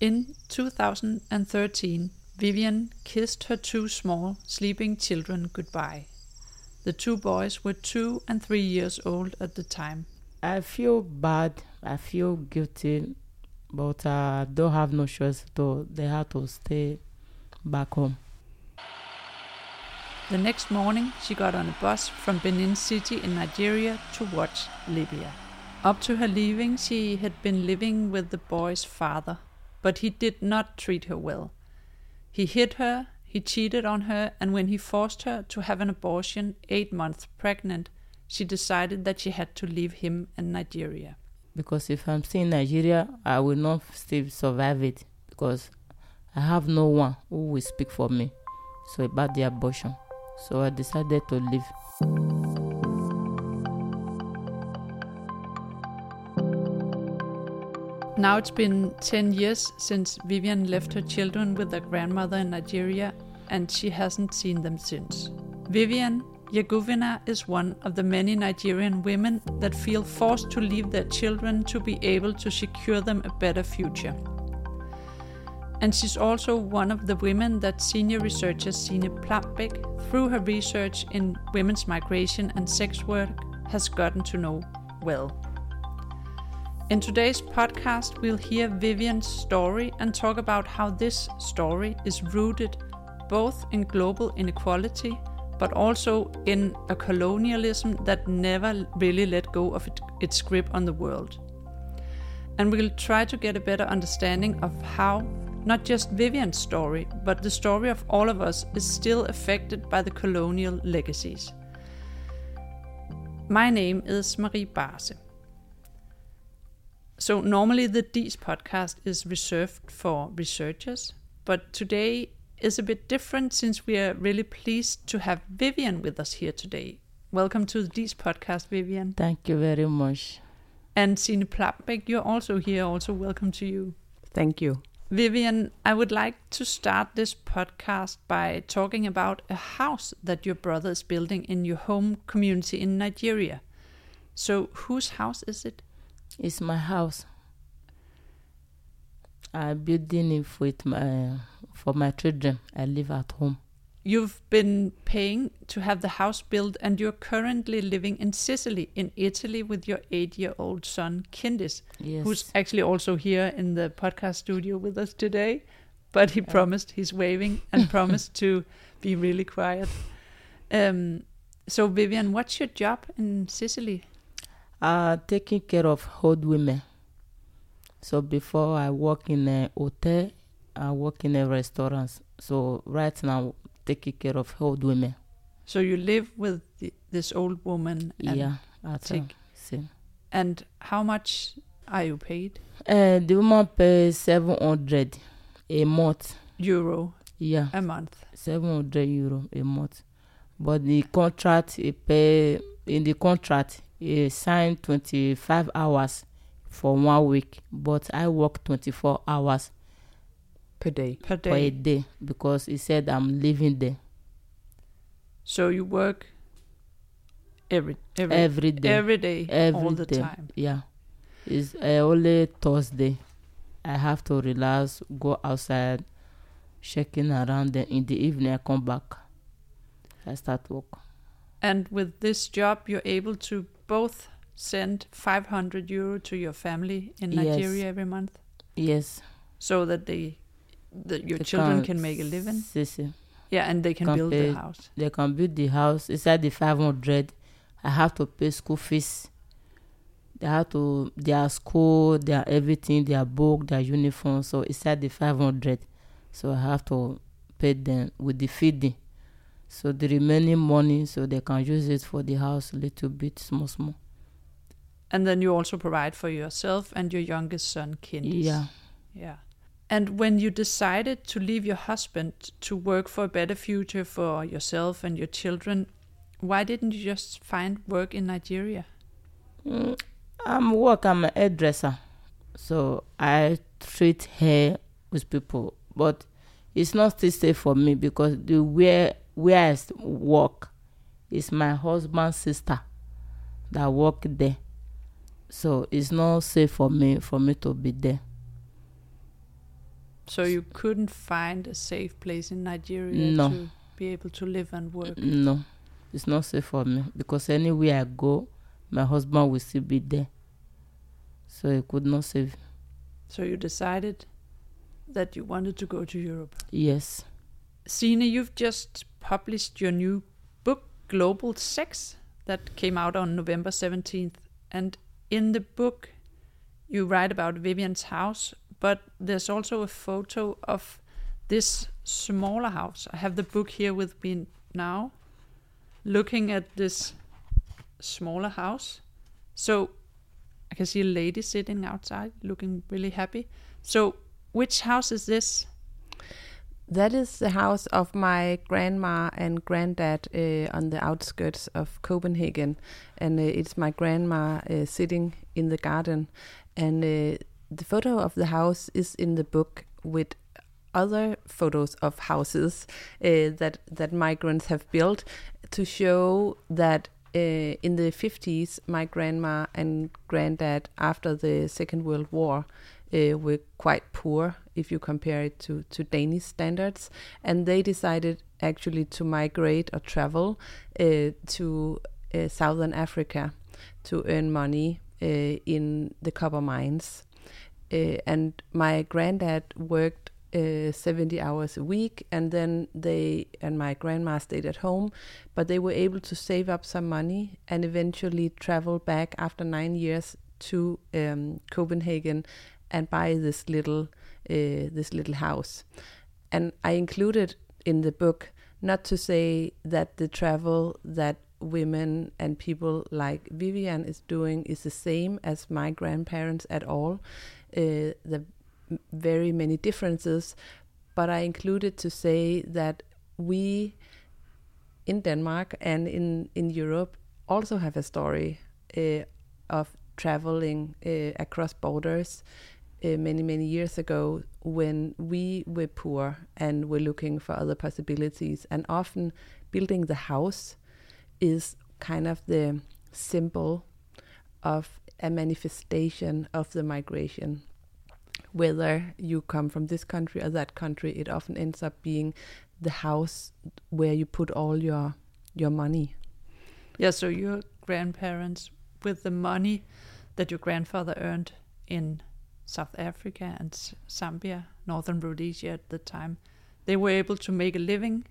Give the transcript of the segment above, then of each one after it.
In 2013, Vivian kissed her two small, sleeping children goodbye. The two boys were two and three years old at the time. I feel bad. I feel guilty, but I don't have no choice. So they have to stay back home. The next morning, she got on a bus from Benin City in Nigeria to watch Libya. Up to her leaving, she had been living with the boy's father, but he did not treat her well. He hit her, he cheated on her, and when he forced her to have an abortion eight months pregnant, she decided that she had to leave him and Nigeria. Because if I'm still in Nigeria, I will not still survive it because I have no one who will speak for me. So about the abortion. So I decided to leave. Now it's been 10 years since Vivian left her children with their grandmother in Nigeria, and she hasn't seen them since. Vivian Yaguvina is one of the many Nigerian women that feel forced to leave their children to be able to secure them a better future. And she's also one of the women that senior researcher Sine Plambech, through her research in women's migration and sex work, has gotten to know well. In today's podcast, we'll hear Vivian's story and talk about how this story is rooted both in global inequality but also in a colonialism that never really let go of it, its grip on the world. And we'll try to get a better understanding of how not just Vivian's story, but the story of all of us is still affected by the colonial legacies. My name is Marie Barse. So, normally the DIIS podcast is reserved for researchers, but today is a bit different since we are really pleased to have Vivian with us here today. Welcome to the DIIS podcast, Vivian. Thank you very much. And Sine Plambech, you're also here. Also, welcome to you. Thank you. Vivian, I would like to start this podcast by talking about a house that your brother is building in your home community in Nigeria. So, whose house is it? It's my house. I'm building it with my for my children. I live at home. You've been paying to have the house built, and you're currently living in Sicily, in Italy, with your eight year old son, Kindis, Yes. who's actually also here in the podcast studio with us today. But he promised, he's waving, and promised to be really quiet. Um, so, Vivian, what's your job in Sicily? Uh, taking care of old women. So before I work in a hotel, I work in a restaurant. So right now, taking care of old women. So, you live with the, this old woman. And, yeah, at take- take. See. and how much are you paid? Uh, the woman pays seven hundred a month. Euro Yeah, a month. seven hundred euro a month. But the contract, he pay in the contract, he signed twenty five hours for one week. But I work twenty four hours Per day. per for a day. day because he said I'm living there So you work every every every day. every day, Every all the time. Yeah, it's uh, only Thursday. I have to relax, go outside, checking around. Then in the evening, I come back. I start work. And with this job, you're able to both send 500 euro to your family in Yes. Nigeria every month, Yes, so that they, that your they children can make a living. see. Yeah, and they can can build pay- the house. They can build the house inside the five hundred. I have to pay school fees. They have to their school, their everything, their book, their uniform. So inside the five hundred, so I have to pay them with the feeding. So the remaining money, so they can use it for the house, little bit, small, small. And then you also provide for yourself and your youngest son, Kindis. Yeah. Yeah. And when you decided to leave your husband to work for a better future for yourself and your children, why didn't you just find work in Nigeria? Mm, I'm work. I'm a hairdresser, so I treat hair with people. But it's not still safe for me because the where where I work is my husband's sister that work there. So it's not safe for me for me to be there. So you couldn't find a safe place in Nigeria No. to be able to live and work. No, it's not safe for me because anywhere I go, my husband will still be there. So he could not save. So you decided that you wanted to go to Europe. Yes. Sine, you've just published your new book, Global Sex, that came out on November 17th. And in the book, you write about Vivian's house, but there's also a photo of this smaller house. I have the book here with me now, looking at this smaller house. So I can see a lady sitting outside looking really happy. So, which house is this? That is the house of my grandma and granddad uh, on the outskirts of Copenhagen, and uh, it's my grandma uh, sitting in the garden, and uh, the photo of the house is in the book with other photos of houses uh, that that migrants have built to show that uh, in the 50s my grandma and granddad after the second world war uh, were quite poor if you compare it to, to Danish standards. And they decided actually to migrate or travel uh, to uh, southern Africa to earn money uh, in the copper mines. Uh, and my granddad worked uh, 70 hours a week, and then they and my grandma stayed at home, but they were able to save up some money and eventually travel back after nine years to um, Copenhagen and buy this little uh, this little house. And I included in the book not to say that the travel that women and people like Vivian is doing is the same as my grandparents at all. Uh, the very many differences, but I included to say that we in Denmark and in in Europe also have a story uh, of traveling uh, across borders uh, many many years ago when we were poor and were looking for other possibilities. And often building the house is kind of the symbol of a manifestation of the migration. Whether you come from this country or that country it often ends up being the house where you put all your your money. Yeah, so your grandparents, with the money that your grandfather earned in South Africa and Zambia, Northern Rhodesia at the time, they were able to make a living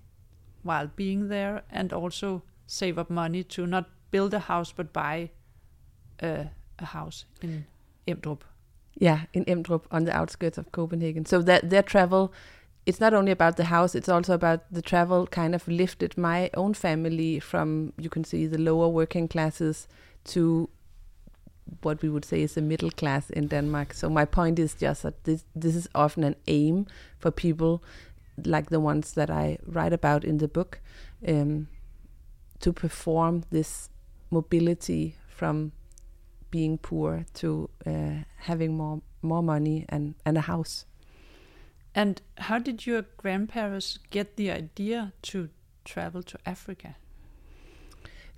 while being there and also save up money to not build a house but buy a, a house in Emdrup. yeah in Emdrup on the outskirts of Copenhagen so that their travel it's not only about the house it's also about the travel kind of lifted my own family from you can see the lower working classes to what we would say is the middle class in Denmark so my point is just that this this is often an aim for people like the ones that I write about in the book um, to perform this mobility from being poor to uh, having more more money and and a house. And how did your grandparents get the idea to travel to Africa?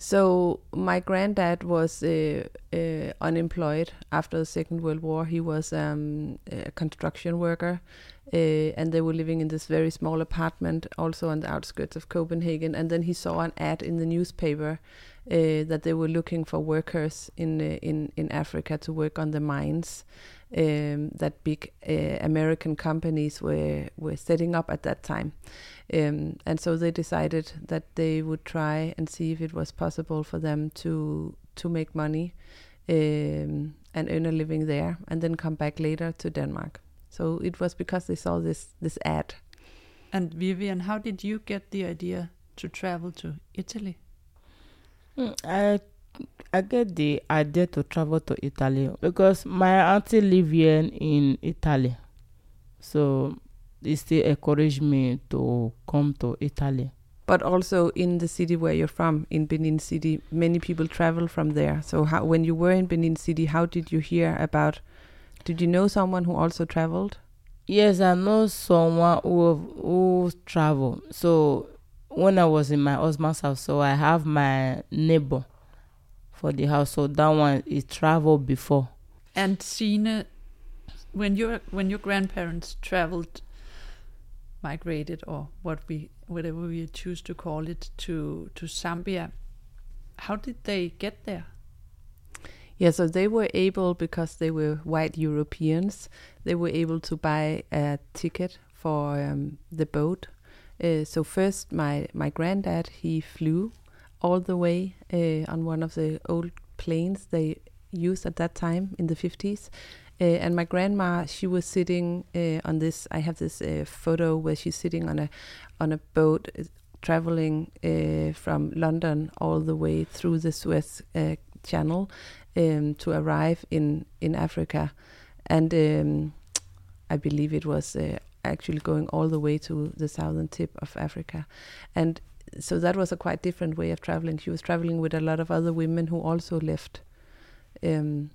So my granddad was uh, uh, unemployed after the Second World War. He was um, a construction worker, uh, and they were living in this very small apartment, also on the outskirts of Copenhagen. And then he saw an ad in the newspaper uh, that they were looking for workers in uh, in in Africa to work on the mines um, that big uh, American companies were were setting up at that time. Um, and so they decided that they would try and see if it was possible for them to to make money um, and earn a living there, and then come back later to Denmark. So it was because they saw this this ad. And Vivian, how did you get the idea to travel to Italy? Mm, I I get the idea to travel to Italy because my auntie live here in Italy, so it still encouraged me to come to Italy. But also in the city where you're from, in Benin City, many people travel from there. So how, when you were in Benin City, how did you hear about? Did you know someone who also traveled? Yes, I know someone who who travel. So when I was in my husband's house, so I have my neighbor for the house. So that one is travel before. And Sine, when your when your grandparents traveled migrated, or what we whatever we choose to call it, to to Zambia. How did they get there? Yeah, so they were able because they were white Europeans. They were able to buy a ticket for um, the boat. Uh, so first, my my granddad he flew all the way uh, on one of the old planes they used at that time in the fifties. Uh, and my grandma, she was sitting uh, on this. I have this uh, photo where she's sitting on a on a boat, uh, traveling uh, from London all the way through the Suez uh, Channel um, to arrive in in Africa, and um, I believe it was actually going all the way to the southern tip of Africa, and so that was a quite different way of traveling. She was traveling with a lot of other women who also left. Um,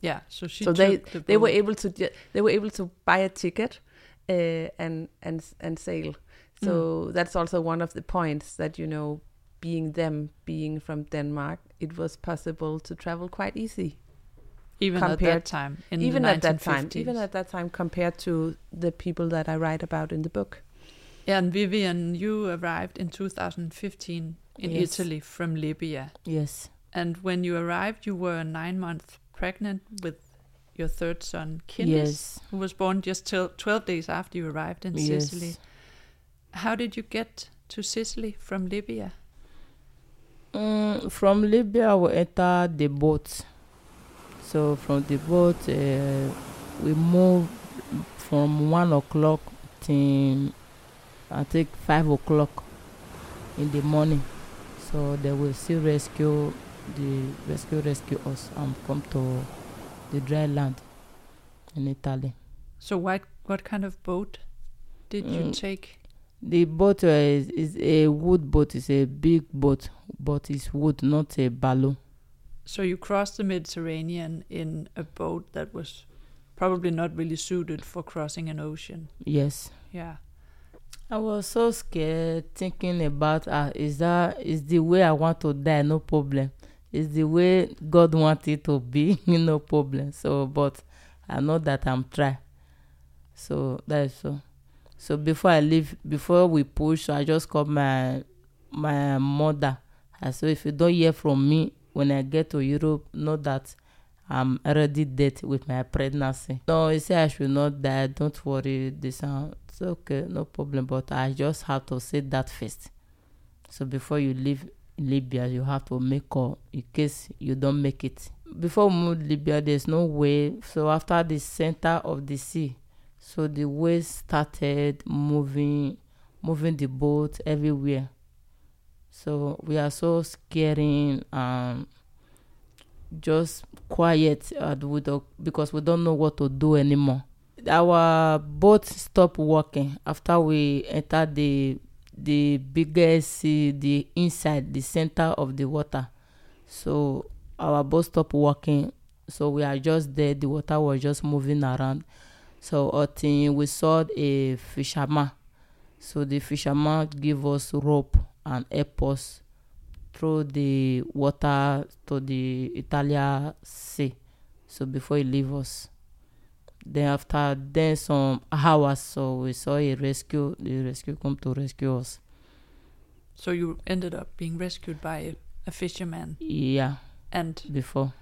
Yeah, so she so they the they were able to they were able to buy a ticket uh, and and and sail. So that's also one of the points that you know, being them being from Denmark, it was possible to travel quite easy. even at that time even at that time, even at that time, compared to the people that I write about in the book. Yeah, and Vivian, you arrived in 2015 in Yes. Italy from Libya. Yes. And when you arrived, you were nine months pregnant with your third son, Kindis, Yes. who was born just till 12 days after you arrived in Sicily. Yes. How did you get to Sicily from Libya? Mm, from Libya, we enter the boat. So from the boat, uh, we move from one o'clock till I think five o'clock in the morning. So they will still rescue the rescue rescue us and come to the dry land in Italy. So what what kind of boat did you Mm. take? The boat uh, is, is a wood boat. It's a big boat, but it's wood, not a balloon. So you crossed the Mediterranean in a boat that was probably not really suited for crossing an ocean. Yes. Yeah. I was so scared thinking about uh, is that is the way I want to die, no problem. Is the way God want it to be, no problem. So but I know that I'm try. So that is so. So before I leave, before we push, I just called my my mother. I said, if you don't hear from me when I get to Europe, know that I'm already dead with my pregnancy. No, he said I should not die. Don't worry. This it's okay, no problem. But I just have to say that first. So before you leave Libya, you have to make call in case you don't make it. Before we move Libya, there's no way. So after the center of the sea, so the waves started moving, moving the boat everywhere. So we are so scaring and just quiet we don't, because we don't know what to do anymore. Our boat stopped working after we entered the the biggest sea, the inside, the center of the water. So our boat stopped working. So we are just there. The water was just moving around. So until we saw a fisherman. So the fisherman give us rope and help us through the water to the Italian sea. So before he leave us. Then after then some hours, so we saw a rescue. The rescue come to rescue us. So you ended up being rescued by a, fisherman Yeah, and before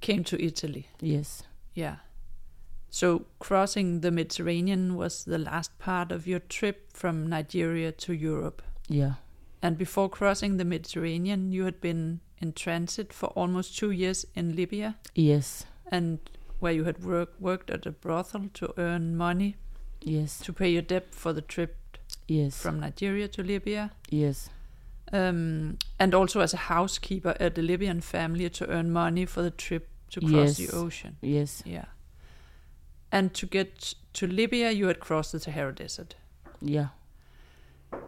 came to Italy. yes, Yeah. So crossing the Mediterranean was the last part of your trip from Nigeria to Europe. yeah, And before crossing the Mediterranean, you had been in transit for almost two years in Libya, yes, and where you had work, worked at a brothel to earn money yes, to pay your debt for the trip yes, from Nigeria to Libya, yes, um, and also as a housekeeper at a Libyan family to earn money for the trip to cross Yes. the ocean. yes, Yeah. And to get to Libya, you had crossed the Sahara Desert. yeah,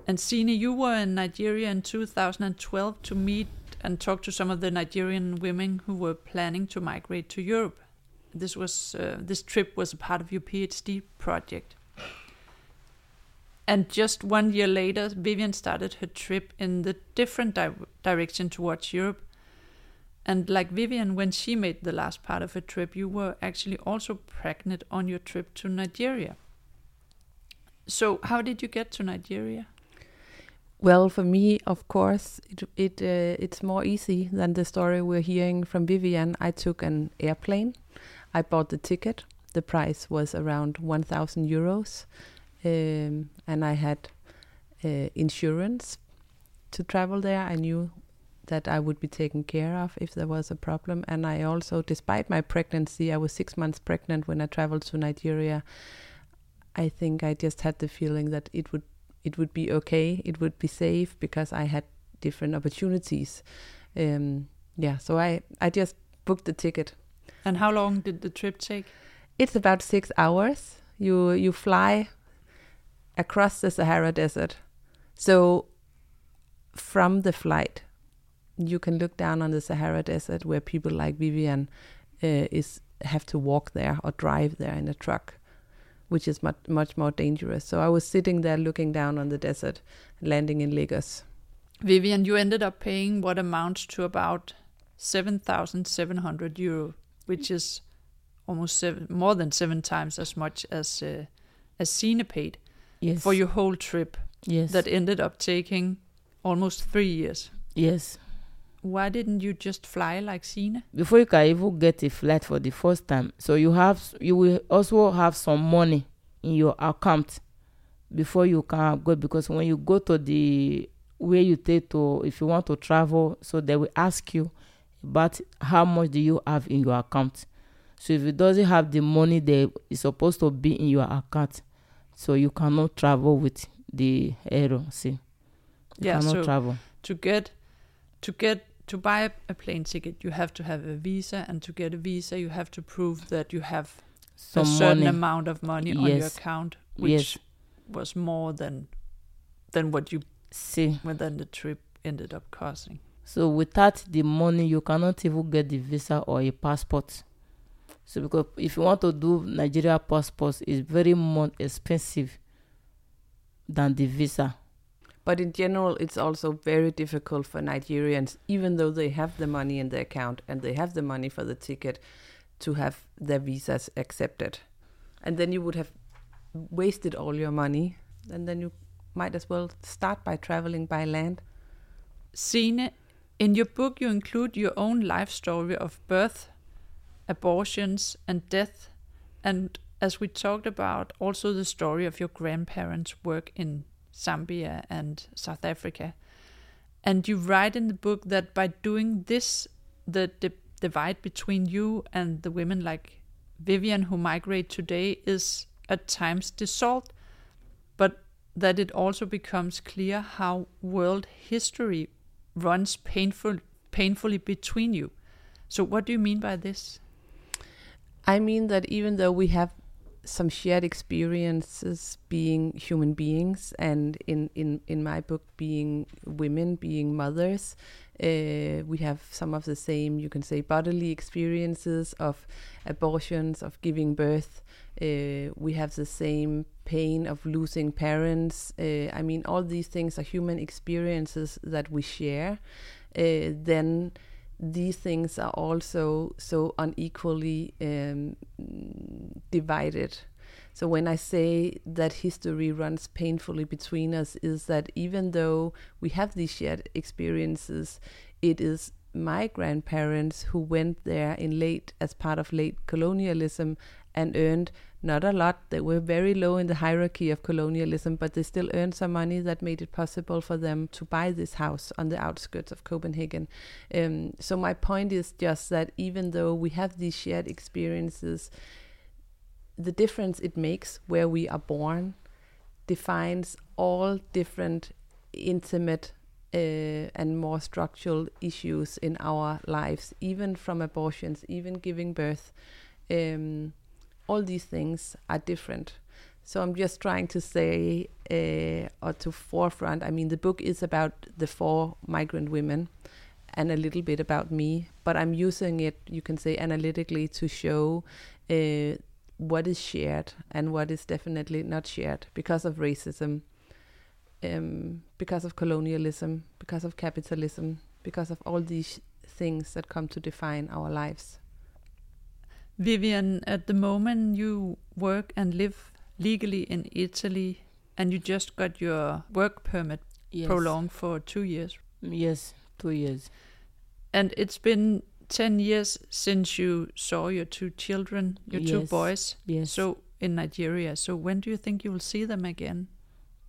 And Sine, you were in Nigeria in 2012 to meet and talk to some of the Nigerian women who were planning to migrate to Europe. This was uh, this trip was a part of your PhD project. And just one year later, Vivian started her trip in the different di- direction towards Europe. And like Vivian, when she made the last part of her trip, you were actually also pregnant on your trip to Nigeria. So, how did you get to Nigeria? Well, for me, of course, it it uh, it's more easy than the story we're hearing from Vivian. I took an airplane. I bought the ticket. The price was around one thousand euros, um, and I had uh, insurance to travel there. I knew that I would be taken care of if there was a problem, and I also, despite my pregnancy, I was six months pregnant when I traveled to Nigeria. I think I just had the feeling that it would it would be okay, it would be safe because I had different opportunities. Um, yeah, so I I just booked the ticket. And how long did the trip take? It's about six hours. You you fly across the Sahara Desert. So from the flight, you can look down on the Sahara Desert where people like Vivian uh, is have to walk there or drive there in a truck which is much much more dangerous. So I was sitting there looking down on the desert, landing in Lagos. Vivian, you ended up paying what amounts to about seven thousand seven hundred euro, which is almost seven, more than seven times as much as uh, as paid Yes. for your whole trip. yes. That ended up taking almost three years. yes. Why didn't you just fly like Sine? Before you can even get a flight for the first time, so you have you will also have some money in your account before you can go because when you go to the where you take to if you want to travel, so they will ask you about how much do you have in your account. So if it doesn't have the money there is supposed to be in your account, so you cannot travel with the aero. See, you Yeah, cannot so- travel. To get to get to buy a- plane ticket, you have to have a visa, and to get a visa, you have to prove that you have Some a certain money. amount of money on your account, which Yes. was more than than what you See. within the trip ended up costing. So without the money, you cannot even get the visa or a passport. So because if you want to do Nigeria passport, it's very more expensive than the visa. But in general, it's also very difficult for Nigerians, even though they have the money in their account and they have the money for the ticket, to have their visas accepted. And then you would have wasted all your money, and then you might as well start by traveling by land. Sine, in your book, you include your own life story of birth, abortions, and death, and as we talked about, also the story of your grandparents' work in Zambia and South Africa. And you write in the book that by doing this, the, the divide between you and the women like Vivian who migrate today is at times dissolved, but that it also becomes clear how world history runs painful, painfully between you. So, what do you mean by this? I mean that even though we have some shared experiences being human beings and in, in, in my book being women, being mothers, uh, we have some of the same, you can say, bodily experiences of abortions, of giving birth. Uh, we have the same pain of losing parents. Uh, I mean, all these things are human experiences that we share. Uh, then these things are also so unequally um, divided. So when I say that history runs painfully between us, is that even though we have these shared experiences, it is my grandparents who went there in late as part of late colonialism and earned not a lot. They were very low in the hierarchy of colonialism, but they still earned some money that made it possible for them to buy this house on the outskirts of Copenhagen. Um, so my point is just that even though we have these shared experiences, the difference it makes where we are born defines all different intimate and more structural issues in our lives, even from abortions, even giving birth. Um, all these things are different. So I'm just trying to say, uh, or to forefront, I mean, the book is about the four migrant women and a little bit about me, but I'm using it, you can say, analytically to show uh, what is shared and what is definitely not shared because of racism, um, because of colonialism, because of capitalism, because of all these things that come to define our lives. Vivian, at the moment you work and live legally in Italy, And you just got your work permit Yes. prolonged for two years. Yes, two years. And it's been 10 years since you saw your two children, your two boys, Yes. so in Nigeria. So when do you think you will see them again?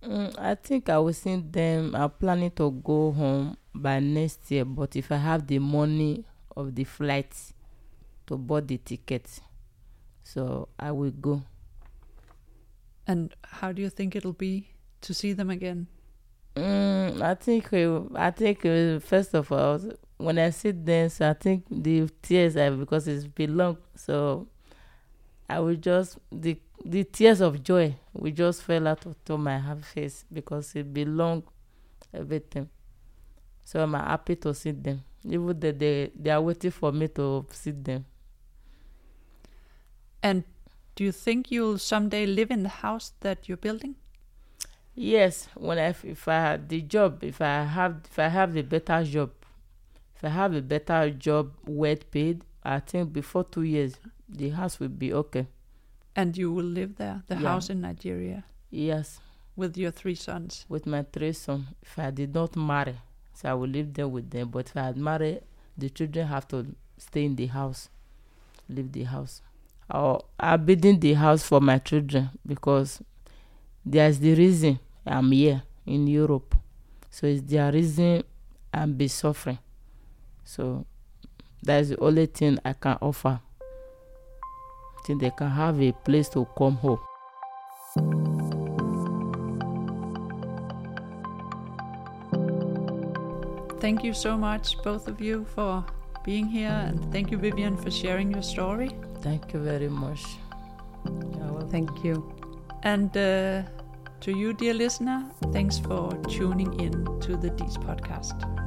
Mm, I think I will send them. I'm planning to go home by next year, but if I have the money of the flight to board the ticket, so I will go. And how do you think it'll be to see them again? Mm, I think I think first of all, when I sit there, so I think the tears are because it's been long. So I will just the the tears of joy we just fell out of to my half face because it belong everything. So I'm happy to see them. Even though they they are waiting for me to see them. And do you think you'll someday live in the house that you're building? Yes, when I if I had the job, if I have if I have a better job, if I have a better job, well paid, I think before two years the house will be okay. And you will live there, the Yeah. house in Nigeria, Yes, with your three sons. with my three sons. If I did not marry, so I will live there with them. But if I had married, the children have to stay in the house, leave the house. Or I'm building the house for my children because there's the reason I'm here in Europe. So it's their reason I'm be suffering. So that's the only thing I can offer. Till they can have a place to come home. Thank you so much, both of you, for being here. And thank you, Vivian, for sharing your story. Thank you very much. Thank you. And uh, to you, dear listener, thanks for tuning in to the DIIS podcast.